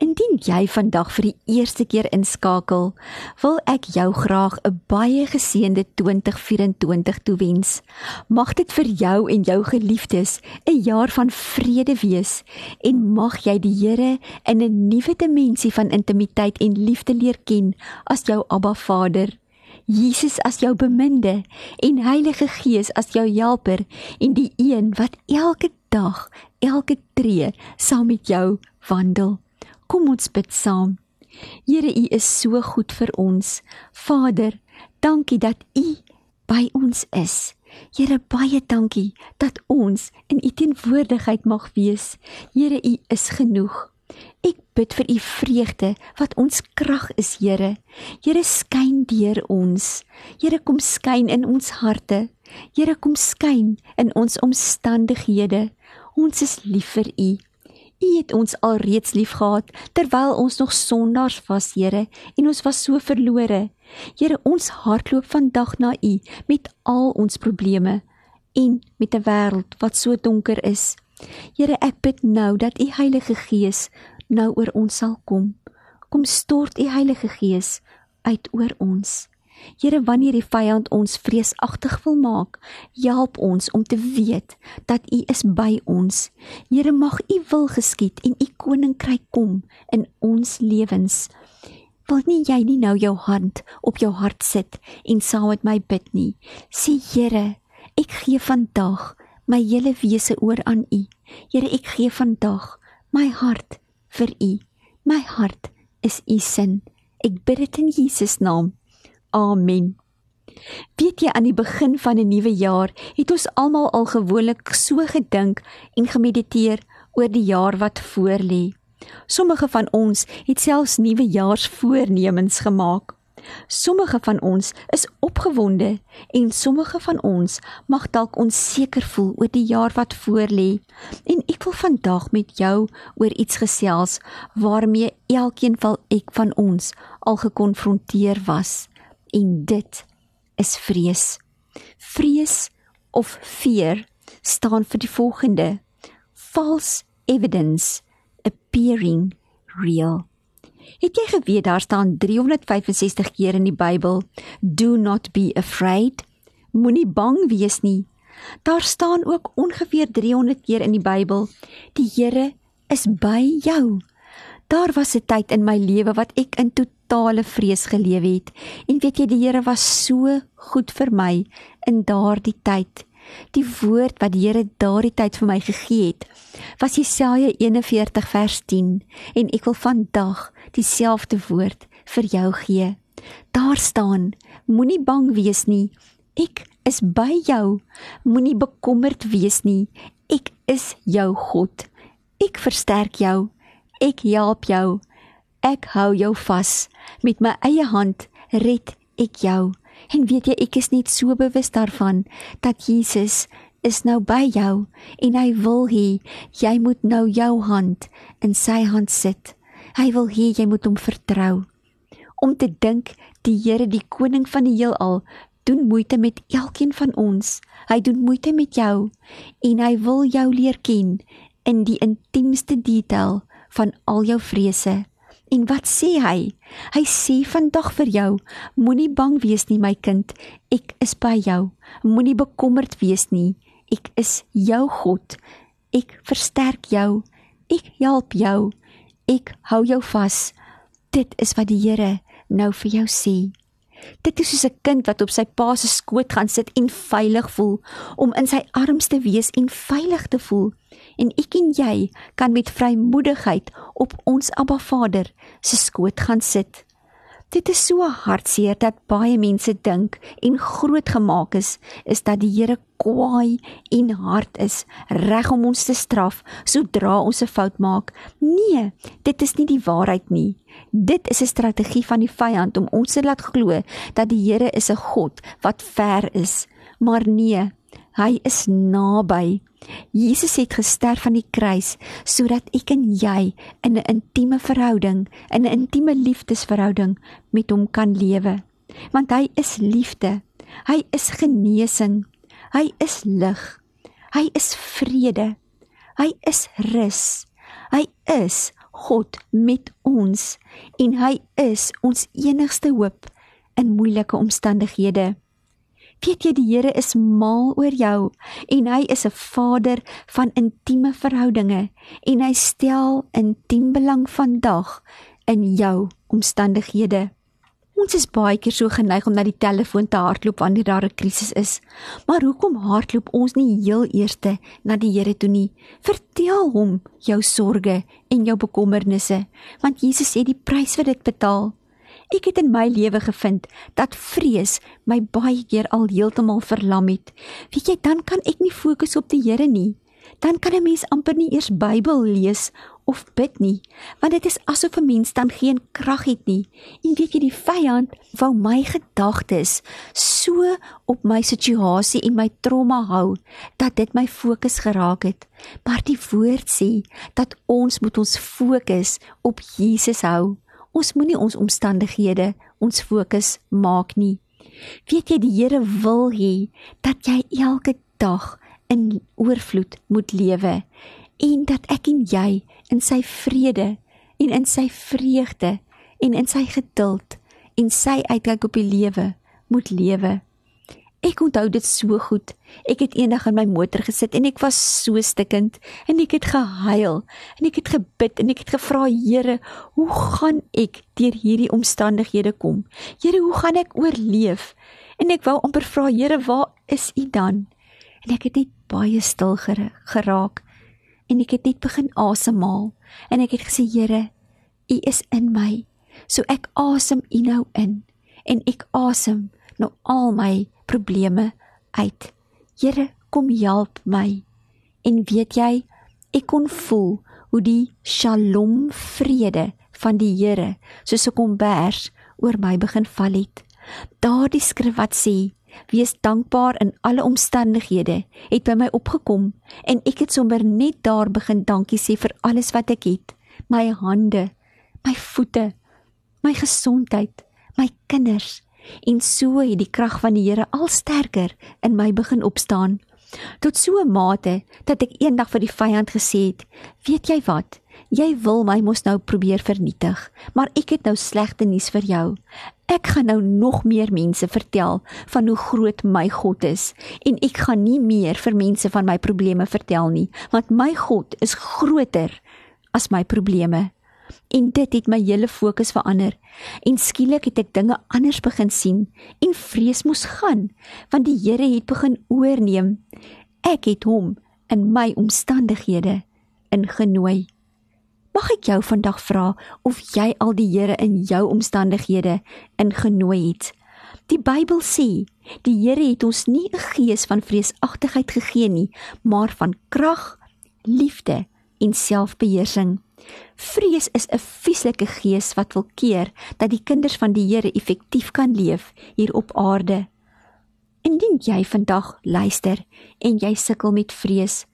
Indien jy vandag vir die eerste keer inskakel, wil ek jou graag 'n baie geseënde 2024 toewens. Mag dit vir jou en jou geliefdes 'n jaar van vrede wees en mag jy die Here in 'n nuwe dimensie van intimiteit en liefde leer ken as jou Abba Vader. Jesus as jou beminde en Heilige Gees as jou helper en die een wat elke dag, elke tree saam met jou wandel. Kom ons bid saam. Here, U is so goed vir ons. Vader, dankie dat U by ons is. Here, baie dankie dat ons in U teenwoordigheid mag wees. Here, U is genoeg. Ek bid vir U vreugde wat ons krag is, Here. Here, skyn deur ons. Here, kom skyn in ons harte. Here, kom skyn in ons omstandighede. Ons is lief vir U. U het ons alreeds liefgehad terwyl ons nog sondaars was, Here, en ons was so verlore. Here, ons hartloop vandag na U met al ons probleme en met 'n wêreld wat so donker is. Here, ek bid nou dat U Heilige Gees nou oor ons sal kom. Kom stort U Heilige Gees uit oor ons. Here, wanneer die vyand ons vreesagtig wil maak, help ons om te weet dat U is by ons. Here, mag U wil geskied en U koninkryk kom in ons lewens. Wil nie jy nie nou jou hand op jou hart sit en saam met my bid nie. Sê Here, ek gee vandag my hele wese oor aan U. Here, ek gee vandag my hart vir U. My hart is U sin. Ek bid dit in Jesus naam. Amen. Weet jy aan die begin van 'n nuwe jaar het ons almal al gewoonlik so gedink en gemediteer oor die jaar wat voorlê. Sommige van ons het selfs nuwe jaarsvoornemens gemaak. Sommige van ons is opgewonde en sommige van ons mag dalk onseker voel oor die jaar wat voorlê. En ek wil vandag met jou oor iets gesels waarmee elkeen van ek van ons al gekonfronteer was en dit is vrees. Vrees of fear staan vir die volgende: false evidence appearing real. Het jy geweet daar staan 365 keer in die Bybel do not be afraid? Moenie bang wees nie. Daar staan ook ongeveer 300 keer in die Bybel die Here is by jou. Daar was 'n tyd in my lewe wat ek in totale vrees geleef het. En weet jy, die Here was so goed vir my in daardie tyd. Die woord wat die Here daardie tyd vir my gegee het, was Jesaja 41 vers 10 en ek wil vandag dieselfde woord vir jou gee. Daar staan: Moenie bang wees nie. Ek is by jou. Moenie bekommerd wees nie. Ek is jou God. Ek versterk jou. Ek help jou. Ek hou jou vas. Met my eie hand red ek jou. En weet jy, ek is net so bewus daarvan dat Jesus is nou by jou en hy wil hê jy moet nou jou hand in sy hand sit. Hy wil hê jy moet hom vertrou. Om te dink die Here, die koning van die heelal, doen moeite met elkeen van ons. Hy doen moeite met jou en hy wil jou leer ken in die intiemste detail van al jou vrese. En wat sê hy? Hy sê vandag vir jou, moenie bang wees nie my kind, ek is by jou. Moenie bekommerd wees nie, ek is jou God. Ek versterk jou. Ek help jou. Ek hou jou vas. Dit is wat die Here nou vir jou sê. Dit is soos 'n kind wat op sy pa se skoot gaan sit en veilig voel, om in sy arms te wees en veilig te voel en ek en jy kan met vrymoedigheid op ons Abba Vader se skoot gaan sit. Dit is so hartseer dat baie mense dink en grootgemaak is is dat die Here kwaai en hard is, reg om ons te straf sodra ons 'n fout maak. Nee, dit is nie die waarheid nie. Dit is 'n strategie van die vyand om ons te laat glo dat die Here is 'n God wat ver is. Maar nee, hy is naby. Jesus het gesterf aan die kruis sodat ek en jy in 'n intieme verhouding, in 'n intieme liefdesverhouding met hom kan lewe. Want hy is liefde. Hy is genesing. Hy is lig. Hy is vrede. Hy is rus. Hy is God met ons en hy is ons enigste hoop in moeilike omstandighede. Weet jy die Here is mal oor jou en hy is 'n Vader van intieme verhoudinge en hy stel intiem belang vandag in jou omstandighede. Ons is baie keer so geneig om na die telefoon te hardloop wanneer daar 'n krisis is. Maar hoekom hardloop ons nie heel eerste na die Here toe nie? Vertel hom jou sorges en jou bekommernisse, want Jesus het die prys vir dit betaal. Ek het in my lewe gevind dat vrees my baie keer al heeltemal verlam het. Weet jy, dan kan ek nie fokus op die Here nie. Dan kan 'n mens amper nie eers Bybel lees of bid nie, want dit is asof 'n mens dan geen krag het nie. En weet jy, die vyand wou my gedagtes so op my situasie en my trauma hou dat dit my fokus geraak het. Maar die woord sê dat ons moet ons fokus op Jesus hou. Ons moenie ons omstandighede ons fokus maak nie. Weet jy die Here wil hê dat jy elke dag in oorvloed moet lewe en dat ek en jy in sy vrede en in sy vreugde en in sy geduld en sy uitkyk op die lewe moet lewe. Ek onthou dit so goed. Ek het eendag in my motor gesit en ek was so stikkend en ek het gehuil en ek het gebid en ek het gevra Here, hoe gaan ek deur hierdie omstandighede kom? Here, hoe gaan ek oorleef? En ek wou amper vra Here, waar is U dan? En ek het net baie stil geraak en ek het net begin asemhaal en ek het gesê Here, U is in my. So ek asem U nou in en ek asem nou al my probleme uit. Here, kom help my. En weet jy, ek kon voel hoe die Shalom vrede van die Here soos 'n kombers oor my begin val het. Daardie skrif wat sê Wees dankbaar in alle omstandighede het by my opgekom en ek het sommer net daar begin dankie sê vir alles wat ek het. My hande, my voete, my gesondheid, my kinders, en so het die krag van die Here al sterker in my begin opstaan. Tot so 'n mate dat ek eendag vir die vyand gesê het weet jy wat? Jy wil my mos nou probeer vernietig maar ek het nou slegte nuus vir jou. Ek gaan nou nog meer mense vertel van hoe groot my God is en ek gaan nie meer vir mense van my probleme vertel nie want my God is groter as my probleme en dit het my hele fokus verander. En skielik het ek dinge anders begin sien en vrees moes gaan want die Here het begin oorneem. Ek het hom in my omstandighede ingenooi. Mag ek jou vandag vra of jy al die Here in jou omstandighede ingenooi het? Die Bybel sê die Here het ons nie 'n gees van vreesagtigheid gegee nie maar van krag liefde en selfbeheersing Vrees is 'n vieslike gees wat wil keer dat die kinders van die Here effektief kan leef hier op aarde. Indien jy vandag luister en jy sukkel met vrees,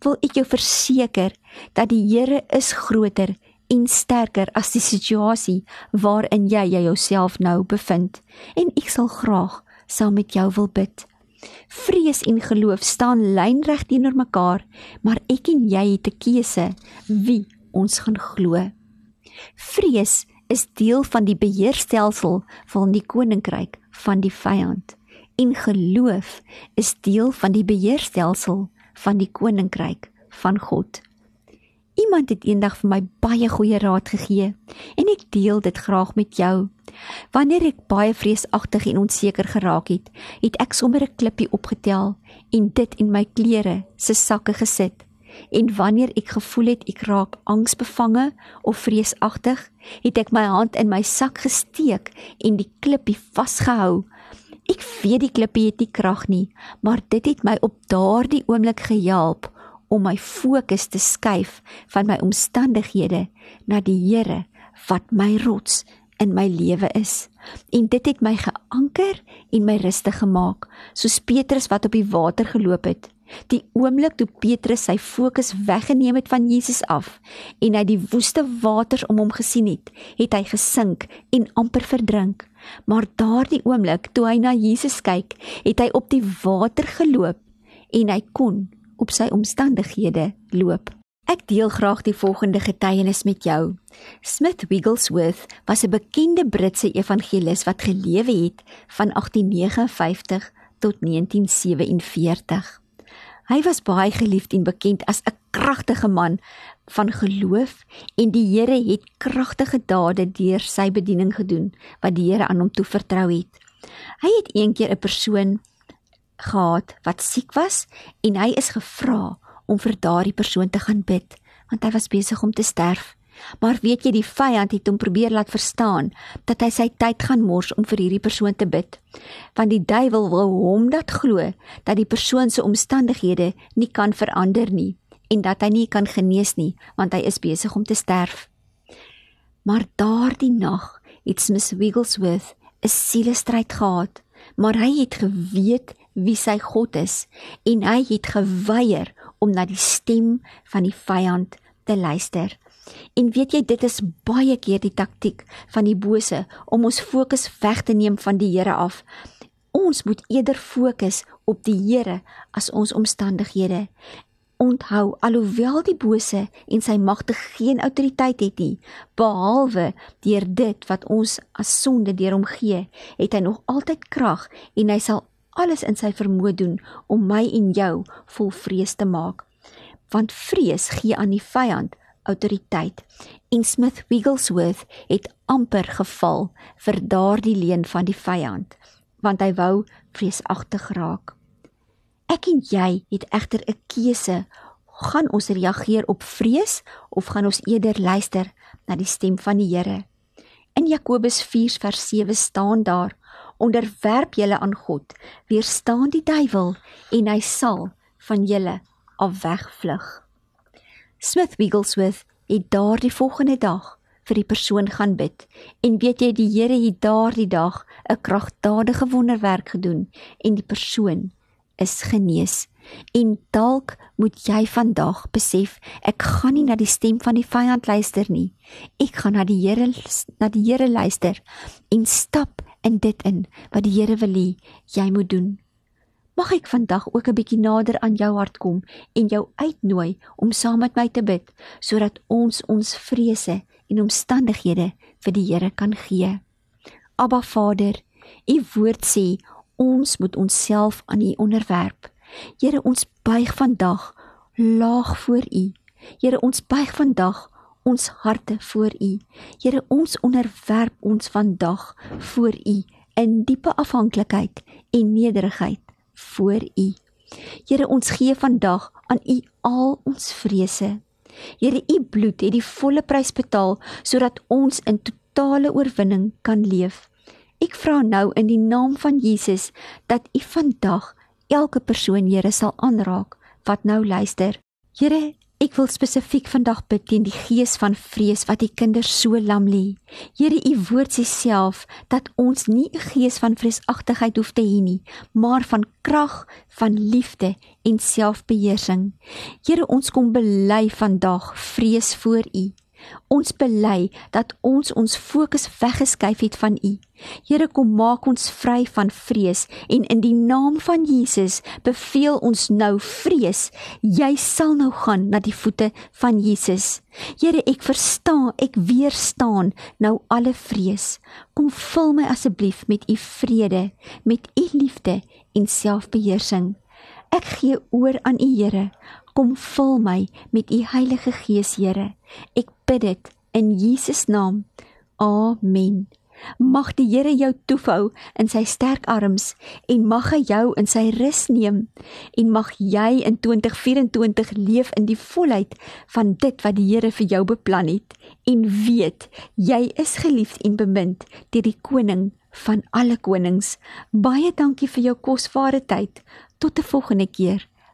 wil ek jou verseker dat die Here is groter en sterker as die situasie waarin jy jouself nou bevind en ek sal graag saam met jou wil bid. Vrees en geloof staan lynreg teenoor mekaar, maar ek en jy het 'n keuse wie ons gaan glo. Vrees is deel van die beheerstelsel van die koninkryk van die vyand en geloof is deel van die beheerstelsel van die koninkryk van God. Iemand het eendag vir my baie goeie raad gegee en ek deel dit graag met jou. Wanneer ek baie vreesagtig en onseker geraak het, het ek sommer 'n klippie opgetel en dit in my klere se sakke gesit en wanneer ek gevoel het ek raak angsbevange of vreesagtig, het ek my hand in my sak gesteek en die klippie vasgehou. Ek weet die klippie het nie krag nie, maar dit het my op daardie oomblik gehelp om my fokus te skuif van my omstandighede na die Here wat my rots in my lewe is. En dit het my geanker en my rustig gemaak, soos Petrus wat op die water geloop het. Die oomblik toe Petrus sy fokus weggeneem het van Jesus af en hy die woeste waters om hom gesien het, het hy gesink en amper verdrink. Maar daardie oomblik toe hy na Jesus kyk, het hy op die water geloop en hy kon op sy omstandighede loop. Ek deel graag die volgende getuienis met jou. Smith Wigglesworth was 'n bekende Britse evangelis wat gelewe het van 1859 tot 1947. Hy was baie geliefd en bekend as 'n kragtige man van geloof en die Here het kragtige dade deur sy bediening gedoen wat die Here aan hom toevertrou het. Hy het eendag 'n persoon gehad wat siek was en hy is gevra om vir daardie persoon te gaan bid want hy was besig om te sterf. Maar weet jy die vyand het hom probeer laat verstaan dat hy sy tyd gaan mors om vir hierdie persoon te bid. Want die duiwel wil hom dat glo dat die persoon se omstandighede nie kan verander nie en dat hy nie kan genees nie want hy is besig om te sterf. Maar daardie nag het Smith Wigglesworth 'n sielestryd gehad, maar hy het geweet wie sy God is en hy het geweier om na die stem van die vyand te luister. En weet jy dit is baie keer die taktik van die bose om ons fokus weg te neem van die Here af. Ons moet eerder fokus op die Here as ons omstandighede. Onthou alhoewel die bose en sy magte geen autoriteit het nie, behalwe deur dit wat ons as sonde deur hom gee, het hy nog altyd krag en hy sal alles in sy vermoë doen om my en jou vol vrees te maak. Want vrees gee aan die vyand autoriteit en Smith Wigglesworth het amper geval vir daardie leen van die vyand want hy wou vreesagtig raak. Ek en jy het egter 'n keuse. Gaan ons reageer op vrees of gaan ons eerder luister na die stem van die Here? In Jakobus 4:7 staan daar: onderwerp julle aan God, weerstaan die duiwel en hy sal van julle af wegvlug. Smith Wigglesworth het daardie volgende dag vir die persoon gaan bid en weet jy die Here het daardie dag 'n kragtadige wonderwerk gedoen en die persoon is genees. En dalk moet jy vandag besef ek gaan nie na die stem van die vyand luister nie. Ek gaan na die Here na die Here luister en stap in dit in wat die Here wil hê jy moet doen. Mag ek vandag ook 'n bietjie nader aan jou hart kom en jou uitnooi om saam met my te bid sodat ons ons vrese en omstandighede vir die Here kan gee. Abba Vader, u woord sê ons moet onsself aan u onderwerp. Here, ons buig vandag laag voor u. Here, ons buig vandag ons harte voor U. Here, ons onderwerp ons vandag voor U in diepe afhanklikheid en nederigheid voor U. Here, ons gee vandag aan U al ons vrese. Here, U bloed het die volle prys betaal sodat ons in totale oorwinning kan leef. Ek vra nou in die naam van Jesus dat U vandag elke persoon, Here, sal aanraak wat nou luister. Here, Ek wil spesifiek vandag bid teen die gees van vrees wat die kinders so lam lê. Here, u woord sê self dat ons nie 'n gees van vreesagtigheid hoef te hê nie, maar van krag, van liefde en selfbeheersing. Here, ons kom bely vandag vrees voor u. Ons bely dat ons ons fokus weggeskuif het van U. Here kom maak ons vry van vrees en in die naam van Jesus beveel ons nou vrees. Jy sal nou gaan na die voete van Jesus. Here, ek verstaan, ek weerstaan nou alle vrees. Kom vul my asseblief met U vrede, met U liefde en selfbeheersing. Ek gee oor aan U Here. Kom vul my met u Heilige Gees, Here. Ek bid dit in Jesus naam. Amen. Mag die Here jou toefou in sy sterk arms en mag hy jou in sy rus neem en mag jy in 2024 leef in die volheid van dit wat die Here vir jou beplan het en weet jy is geliefd en bemind deur die koning van alle konings. Baie dankie vir jou kosbare tyd. Tot 'n volgende keer.